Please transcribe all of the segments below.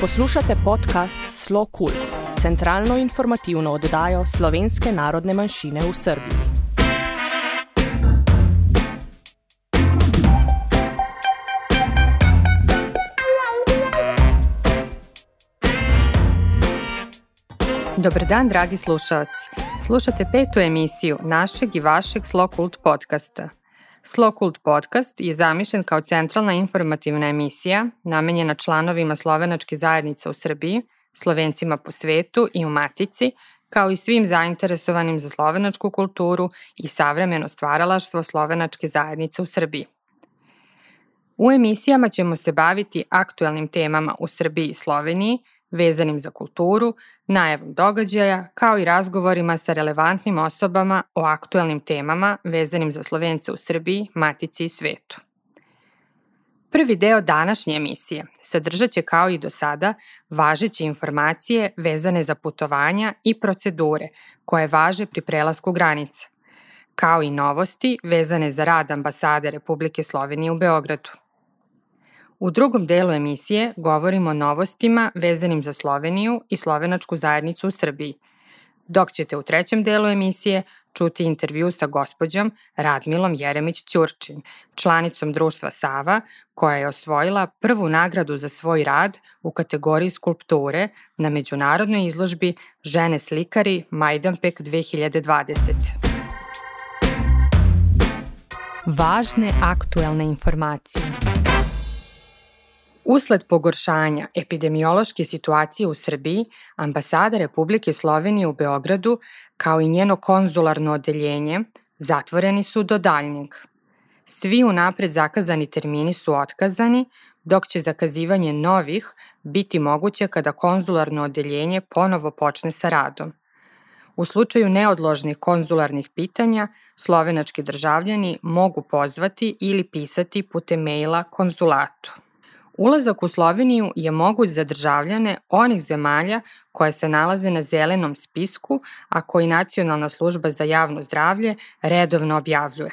Poslušate podcast Slo Kult, centralno informativno oddajo slovenske narodne manjšine v Srbiji. Dobar dan, dragi slušalci. Slušate petu emisiju našeg i vašeg Slo Kult podcasta – Slow Cult podcast je zamišljen kao centralna informativna emisija namenjena članovima slovenačke zajednice u Srbiji, slovencima po svetu i u Matici, kao i svim zainteresovanim za slovenačku kulturu i savremeno stvaralaštvo slovenačke zajednice u Srbiji. U emisijama ćemo se baviti aktuelnim temama u Srbiji i Sloveniji – vezanim za kulturu, najavom događaja, kao i razgovorima sa relevantnim osobama o aktuelnim temama vezanim za Slovence u Srbiji, Matici i svetu. Prvi deo današnje emisije sadržat će kao i do sada važeće informacije vezane za putovanja i procedure koje važe pri prelasku granica, kao i novosti vezane za rad ambasade Republike Slovenije u Beogradu. U drugom delu emisije govorimo o novostima vezanim za Sloveniju i slovenačku zajednicu u Srbiji, dok ćete u trećem delu emisije čuti intervju sa gospođom Radmilom Jeremić-Ćurčin, članicom društva Sava, koja je osvojila prvu nagradu za svoj rad u kategoriji skulpture na međunarodnoj izložbi Žene slikari Majdanpek 2020. Važne aktuelne informacije. Usled pogoršanja epidemiološke situacije u Srbiji, ambasada Republike Slovenije u Beogradu, kao i njeno konzularno odeljenje, zatvoreni su do daljnjeg. Svi unapred zakazani termini su otkazani, dok će zakazivanje novih biti moguće kada konzularno odeljenje ponovo počne sa radom. U slučaju neodložnih konzularnih pitanja, slovenački državljani mogu pozvati ili pisati putem maila konzulatu. Ulazak u Sloveniju je moguć za državljane onih zemalja koje se nalaze na zelenom spisku, a koji Nacionalna služba za javno zdravlje redovno objavljuje.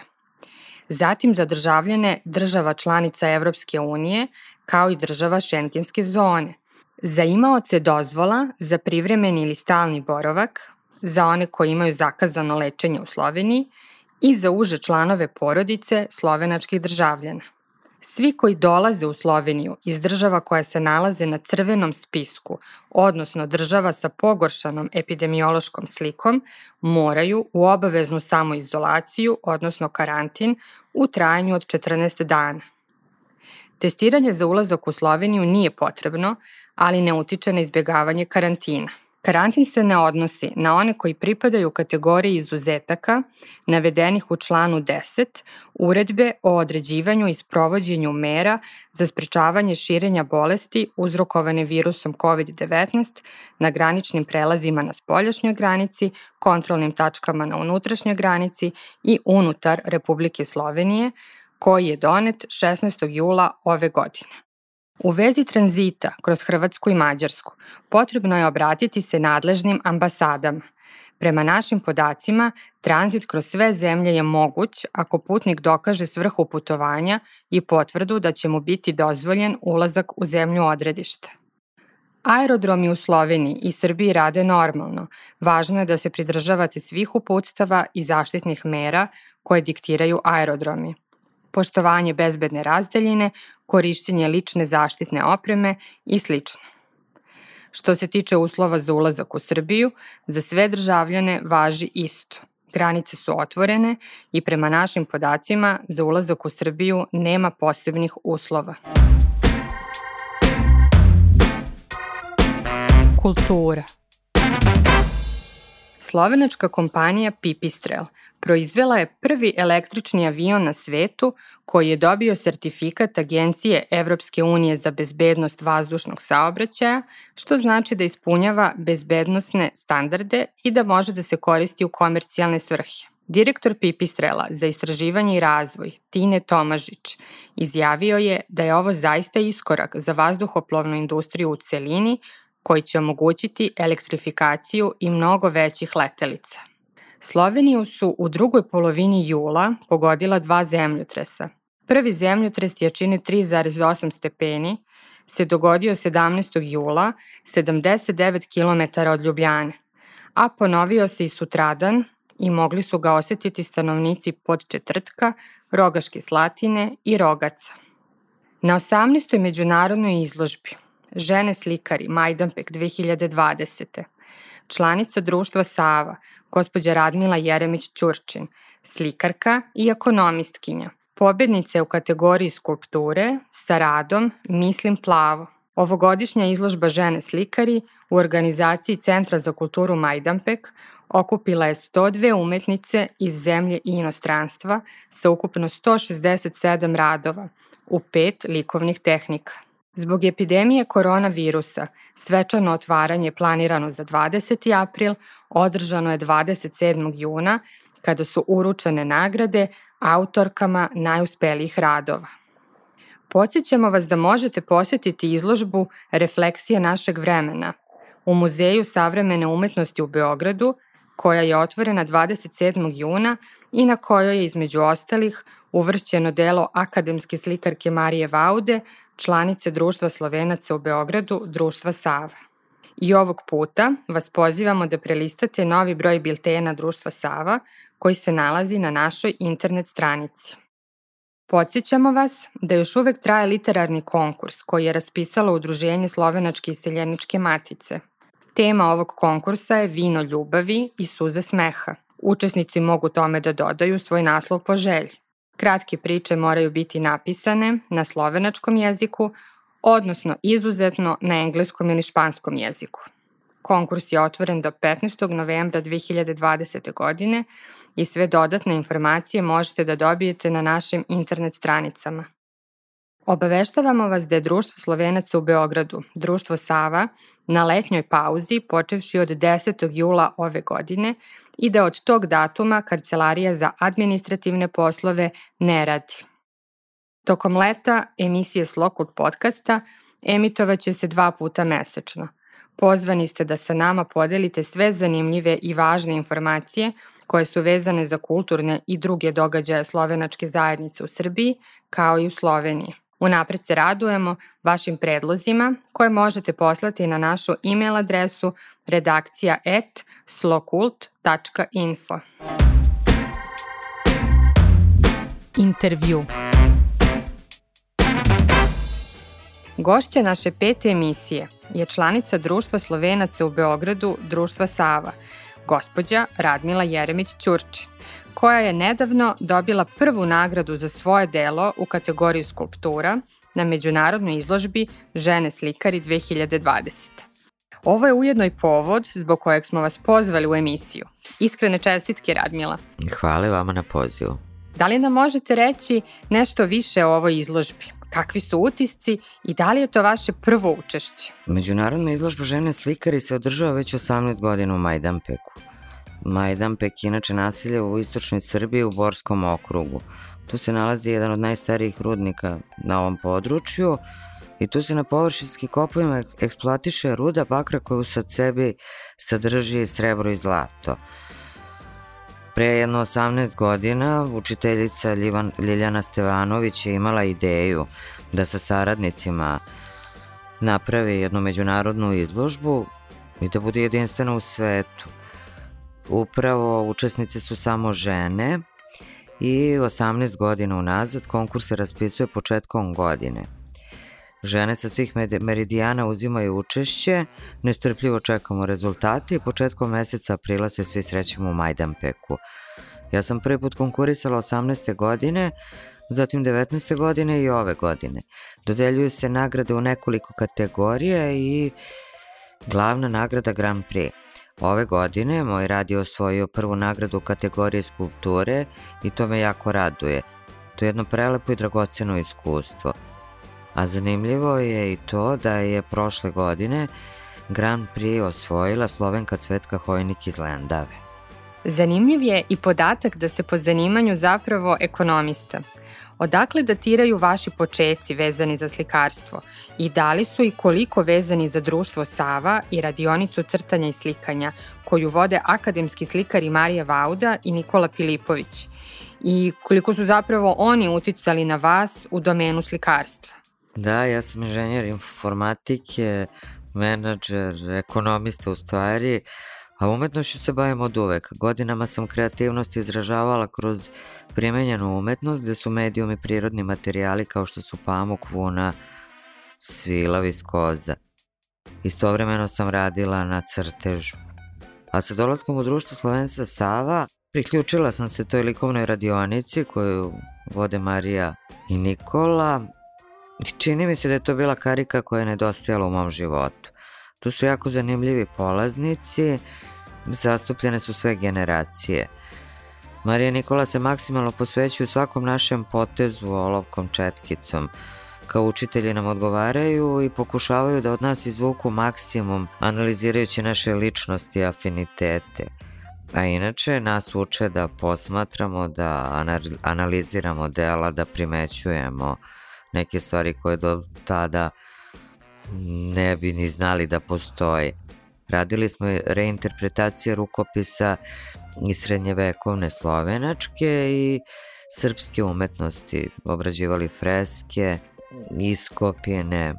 Zatim za državljane država članica Evropske unije, kao i država šengenske zone. Za imaoce dozvola za privremeni ili stalni boravak, za one koji imaju zakazano lečenje u Sloveniji i za uže članove porodice slovenačkih državljana. Svi koji dolaze u Sloveniju iz država koja se nalaze na crvenom spisku, odnosno država sa pogoršanom epidemiološkom slikom, moraju u obaveznu samoizolaciju, odnosno karantin, u trajanju od 14 dana. Testiranje za ulazak u Sloveniju nije potrebno, ali ne utiče na izbjegavanje karantina. Karantin se ne odnosi na one koji pripadaju kategoriji izuzetaka navedenih u članu 10 uredbe o određivanju i sprovođenju mera za sprečavanje širenja bolesti uzrokovane virusom COVID-19 na graničnim prelazima na spoljašnjoj granici, kontrolnim tačkama na unutrašnjoj granici i unutar Republike Slovenije, koji je donet 16. jula ove godine. U vezi tranzita kroz Hrvatsku i Mađarsku potrebno je obratiti se nadležnim ambasadama. Prema našim podacima, tranzit kroz sve zemlje je moguć ako putnik dokaže svrhu putovanja i potvrdu da će mu biti dozvoljen ulazak u zemlju odredišta. Aerodromi u Sloveniji i Srbiji rade normalno. Važno je da se pridržavate svih uputstava i zaštitnih mera koje diktiraju aerodromi poštovanje bezbedne razdaljine, korišćenje lične zaštitne opreme i sl. Što se tiče uslova za ulazak u Srbiju, za sve državljane važi isto. Granice su otvorene i prema našim podacima za ulazak u Srbiju nema posebnih uslova. Kultura Slovenačka kompanija Pipistrel proizvela je prvi električni avion na svetu koji je dobio sertifikat Agencije Evropske unije za bezbednost vazdušnog saobraćaja, što znači da ispunjava bezbednostne standarde i da može da se koristi u komercijalne svrhe. Direktor Pipistrela za istraživanje i razvoj, Tine Tomažić, izjavio je da je ovo zaista iskorak za vazduhoplovnu industriju u celini, koji će omogućiti elektrifikaciju i mnogo većih letelica. Sloveniju su u drugoj polovini jula pogodila dva zemljotresa. Prvi zemljotres jačine 3,8 stepeni se dogodio 17. jula 79 km od Ljubljane, a ponovio se i sutradan i mogli su ga osetiti stanovnici pod Četvrtka, Rogaške Slatine i Rogaca. Na 18. međunarodnoj izložbi Žene slikari Majdanpek 2020. članica društva Sava, gospođa Radmila Jeremić-Ćurčin, slikarka i ekonomistkinja, pobednice u kategoriji skulpture sa radom Mislim plavo. Ovogodišnja izložba Žene slikari u organizaciji Centra za kulturu Majdanpek okupila je 102 umetnice iz zemlje i inostranstva sa ukupno 167 radova u pet likovnih tehnika. Zbog epidemije koronavirusa, svečano otvaranje planirano za 20. april održano je 27. juna, kada su uručene nagrade autorkama najuspelijih radova. Podsjećamo vas da možete posetiti izložbu Refleksije našeg vremena u Muzeju savremene umetnosti u Beogradu, koja je otvorena 27. juna i na kojoj je između ostalih uvršćeno delo akademske slikarke Marije Vaude, članice Društva Slovenaca u Beogradu, Društva Sava. I ovog puta vas pozivamo da prelistate novi broj biltena Društva Sava koji se nalazi na našoj internet stranici. Podsjećamo vas da još uvek traje literarni konkurs koji je raspisalo Udruženje Slovenačke iseljeničke matice. Tema ovog konkursa je Vino ljubavi i suze smeha. Učesnici mogu tome da dodaju svoj naslov po želji. Kratke priče moraju biti napisane na slovenačkom jeziku, odnosno izuzetno na engleskom ili španskom jeziku. Konkurs je otvoren do 15. novembra 2020. godine i sve dodatne informacije možete da dobijete na našim internet stranicama. Obaveštavamo vas da je Društvo Slovenaca u Beogradu, Društvo Sava, na letnjoj pauzi počevši od 10. jula ove godine i da od tog datuma Kancelarija za administrativne poslove ne radi. Tokom leta emisije Slokult podcasta emitovaće se dva puta mesečno. Pozvani ste da sa nama podelite sve zanimljive i važne informacije koje su vezane za kulturne i druge događaje slovenačke zajednice u Srbiji, kao i u Sloveniji. Unapred se radujemo vašim predlozima koje možete poslati na našu e-mail adresu redakcija at slokult.info. Intervju Gošća naše pete emisije je članica Društva Slovenaca u Beogradu, Društva Sava, gospođa Radmila Jeremić-Ćurčin, koja je nedavno dobila prvu nagradu za svoje delo u kategoriji skulptura na međunarodnoj izložbi Žene slikari 2020. Ovo je ujedno i povod zbog kojeg smo vas pozvali u emisiju. Iskrene čestitke, Radmila. Hvala vama na pozivu. Da li nam možete reći nešto više o ovoj izložbi? Kakvi su utisci i da li je to vaše prvo učešće? Međunarodna izložba žene slikari se održava već 18 godina u Majdanpeku. Majdanpek je inače nasilje u istočnoj Srbiji u Borskom okrugu. Tu se nalazi jedan od najstarijih rudnika na ovom području i tu se na površinskim kopovima eksploatiše ruda bakra koju sad sebi sadrži srebro i zlato. Pre jedno 18 godina učiteljica Ljivan, Ljiljana Stevanović je imala ideju da sa saradnicima napravi jednu međunarodnu izložbu i da bude jedinstvena u svetu. Upravo učesnice su samo žene i 18 godina unazad konkurs se raspisuje početkom godine. Žene sa svih meridijana uzimaju učešće, nestrpljivo čekamo rezultate i početkom meseca aprila se svi srećemo u Majdanpeku. Ja sam prvi put konkurisala 18. godine, zatim 19. godine i ove godine. Dodeljuju se nagrade u nekoliko kategorija i glavna nagrada Grand Prix. Ove godine moj rad je osvojio prvu nagradu u kategoriji skulpture i to me jako raduje. To je jedno prelepo i dragoceno iskustvo. A zanimljivo je i to da je prošle godine Grand Prix osvojila Slovenka Cvetka Hojnik iz Lendave. Zanimljiv je i podatak da ste po zanimanju zapravo ekonomista. Odakle datiraju vaši počeci vezani za slikarstvo i da li su i koliko vezani za društvo Sava i radionicu crtanja i slikanja koju vode akademski slikari Marija Vauda i Nikola Pilipović i koliko su zapravo oni uticali na vas u domenu slikarstva? Da, ja sam inženjer informatike, menadžer, ekonomista u stvari, a umetnošću se bavim od uvek. Godinama sam kreativnost izražavala kroz primenjenu umetnost, gde su medijumi prirodni materijali kao što su pamuk, vuna, svila, viskoza. Istovremeno sam radila na crtežu. A sa dolaskom u društvo Slovenca Sava priključila sam se toj likovnoj radionici koju vode Marija i Nikola čini mi se da je to bila karika koja je nedostajala u mom životu. Tu su jako zanimljivi polaznici, zastupljene su sve generacije. Marija Nikola se maksimalno posvećuju svakom našem potezu olovkom četkicom. Kao učitelji nam odgovaraju i pokušavaju da od nas izvuku maksimum analizirajući naše ličnosti i afinitete. A inače nas uče da posmatramo, da analiziramo dela, da primećujemo neke stvari koje do tada ne bi ni znali da postoje. Radili smo reinterpretacije rukopisa iz srednjevekovne slovenačke i srpske umetnosti, obrađivali freske, iskopjene.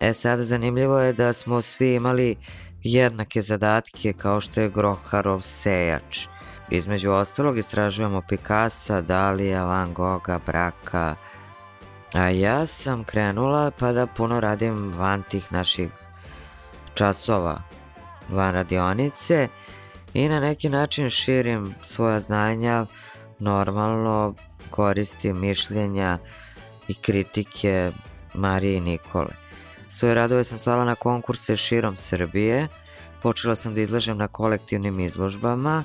E sad zanimljivo je da smo svi imali jednake zadatke kao što je Groharov sejač. Između ostalog istražujemo Pikasa, Dalija, Van Gogha, Braka, A ja sam krenula pa da puno radim van tih naših časova, van radionice i na neki način širim svoja znanja, normalno koristim mišljenja i kritike Marije i Nikole. Svoje radove sam slala na konkurse širom Srbije, počela sam da izlažem na kolektivnim izložbama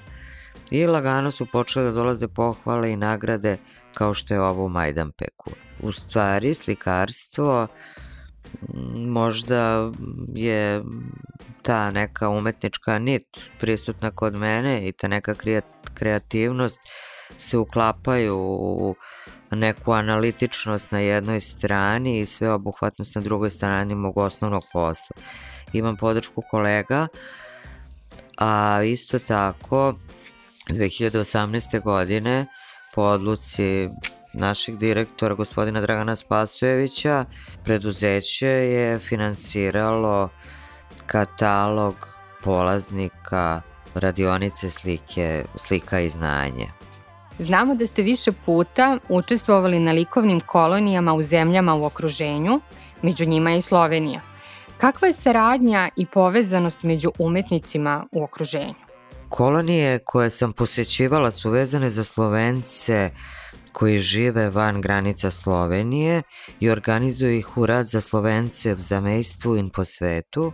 i lagano su počele da dolaze pohvale i nagrade kao što je ovo u Majdanpeku u stvari slikarstvo možda je ta neka umetnička nit prisutna kod mene i ta neka kreativnost se uklapaju u neku analitičnost na jednoj strani i sve obuhvatnost na drugoj strani mog osnovnog posla. Imam podršku kolega, a isto tako 2018. godine po odluci našeg direktora gospodina Dragana Spasojevića preduzeće je finansiralo katalog polaznika radionice slike, slika i znanje. Znamo da ste više puta učestvovali na likovnim kolonijama u zemljama u okruženju, među njima i Slovenija. Kakva je saradnja i povezanost među umetnicima u okruženju? Kolonije koje sam posećivala su vezane za Slovence koji žive van granica Slovenije i organizuju ih u rad za Slovence v zamejstvu in po svetu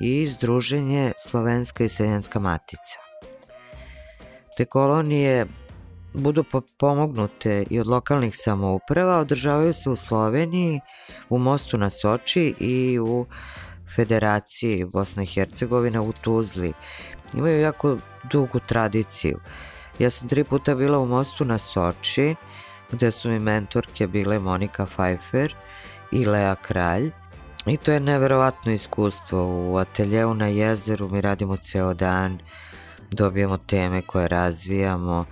i Združenje Slovenska i Seljenska matica. Te kolonije budu pomognute i od lokalnih samouprava, održavaju se u Sloveniji, u Mostu na Soči i u Federaciji Bosna i Hercegovina u Tuzli. Imaju jako dugu tradiciju. Ja sam tri puta bila u Mostu na Soči, gde su mi mentorke bile Monika Pfeiffer i Lea Kralj. I to je neverovatno iskustvo. U ateljeu na jezeru mi radimo ceo dan, dobijemo teme koje razvijamo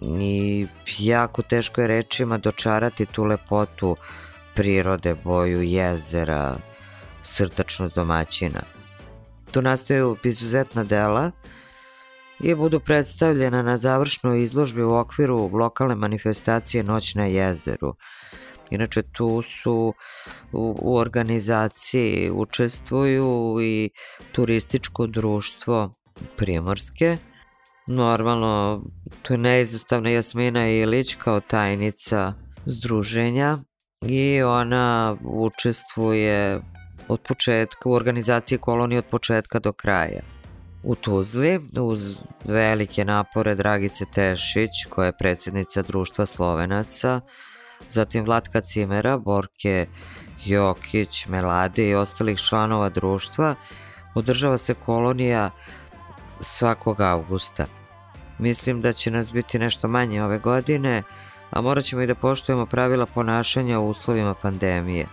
i jako teško je rečima dočarati tu lepotu prirode, boju jezera, srdačnost domaćina. Tu nastaju izuzetna dela i budu predstavljena na završnoj izložbi u okviru lokalne manifestacije Noć na jezeru. Inače tu su u, u organizaciji učestvuju i turističko društvo Primorske. Normalno, tu je neizostavna Jasmina Ilić kao tajnica združenja i ona učestvuje od početka u organizaciji kolonije od početka do kraja u Tuzli uz velike napore Dragice Tešić koja je predsjednica društva Slovenaca, zatim Vlatka Cimera, Borke Jokić, Melade i ostalih članova društva, održava se kolonija svakog avgusta. Mislim da će nas biti nešto manje ove godine, a morat ćemo i da poštujemo pravila ponašanja u uslovima pandemije.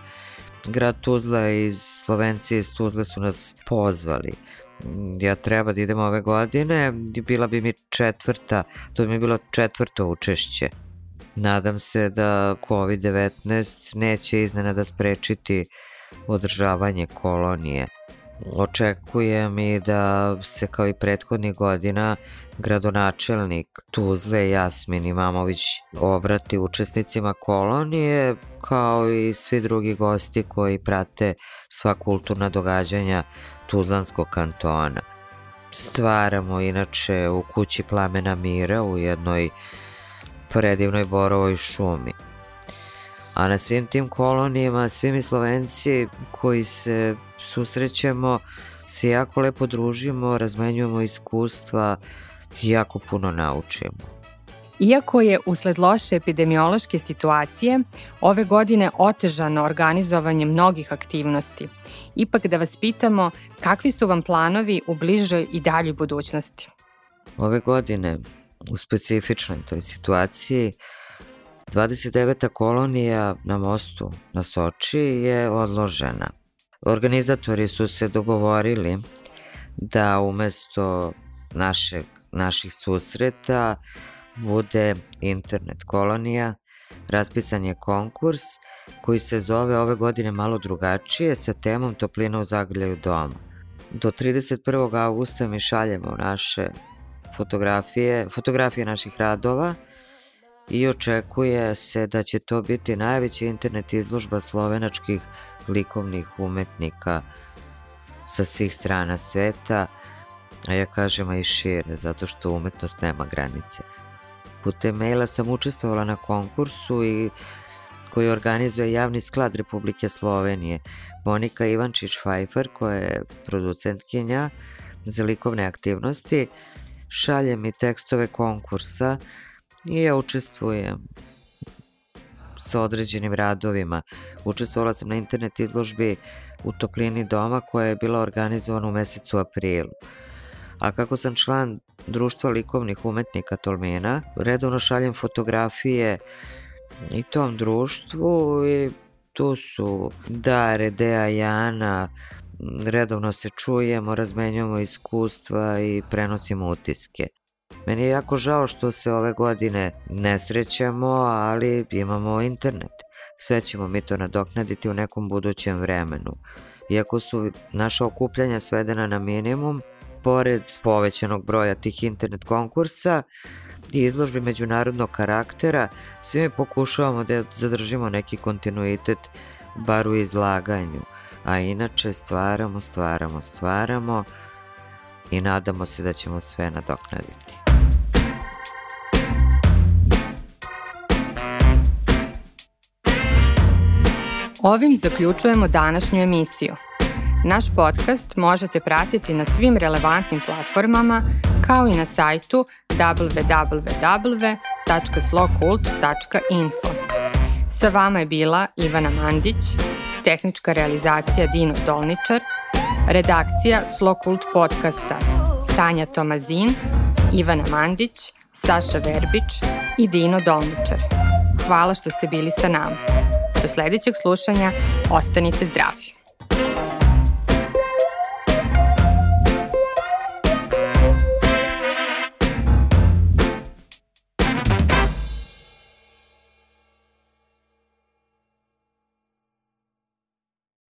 Grad Tuzla iz Slovencije iz Tuzle su nas pozvali ja treba da idem ove godine i bila bi mi četvrta, to bi mi bilo četvrto učešće. Nadam se da COVID-19 neće iznenada sprečiti održavanje kolonije. Očekujem i da se kao i prethodnih godina gradonačelnik Tuzle Jasmin Imamović obrati učesnicima kolonije kao i svi drugi gosti koji prate sva kulturna događanja Tuzlanskog kantona. Stvaramo inače u kući Plamena Mira u jednoj predivnoj borovoj šumi. A na svim tim kolonijama, svi mi Slovenci koji se susrećemo, se jako lepo družimo, razmenjujemo iskustva i jako puno naučimo. Iako je usled loše epidemiološke situacije ove godine otežano organizovanje mnogih aktivnosti, ipak da vas pitamo kakvi su vam planovi u bližoj i daljoj budućnosti? Ove godine u specifičnoj toj situaciji 29. kolonija na mostu na Soči je odložena. Organizatori su se dogovorili da umesto našeg, naših susreta bude internet kolonija, raspisan je konkurs koji se zove ove godine malo drugačije sa temom toplina u zagrljaju doma. Do 31. augusta mi šaljemo naše fotografije, fotografije naših radova i očekuje se da će to biti najveća internet izložba slovenačkih likovnih umetnika sa svih strana sveta, a ja kažem i šire, zato što umetnost nema granice. Putem maila sam učestvovala na konkursu i koji organizuje javni sklad Republike Slovenije. Monika Ivančić-Fajfar, koja je producentkinja za likovne aktivnosti, šalje mi tekstove konkursa i ja učestvujem sa određenim radovima. Učestvovala sam na internet izložbi u toplini doma koja je bila organizovana u mesecu aprilu. A kako sam član društva likovnih umetnika Tolmena, redovno šaljem fotografije i tom društvu i tu su Dare, Dea, Jana, redovno se čujemo, razmenjujemo iskustva i prenosimo utiske. Meni je jako žao što se ove godine ne srećemo, ali imamo internet. Sve ćemo mi to nadoknaditi u nekom budućem vremenu. Iako su naša okupljanja svedena na minimum, pored povećanog broja tih internet konkursa i izložbi međunarodnog karaktera, svi mi pokušavamo da zadržimo neki kontinuitet bar u izlaganju, a inače stvaramo, stvaramo, stvaramo i nadamo se da ćemo sve nadoknaditi. Ovim zaključujemo današnju emisiju. Naš podcast možete pratiti na svim relevantnim platformama kao i na sajtu www.slokult.info. Sa vama je bila Ivana Mandić, tehnička realizacija Dino Dolničar, redakcija Slokult podcasta Tanja Tomazin, Ivana Mandić, Saša Verbić i Dino Dolničar. Hvala što ste bili sa nama. Do sledećeg slušanja ostanite zdravi.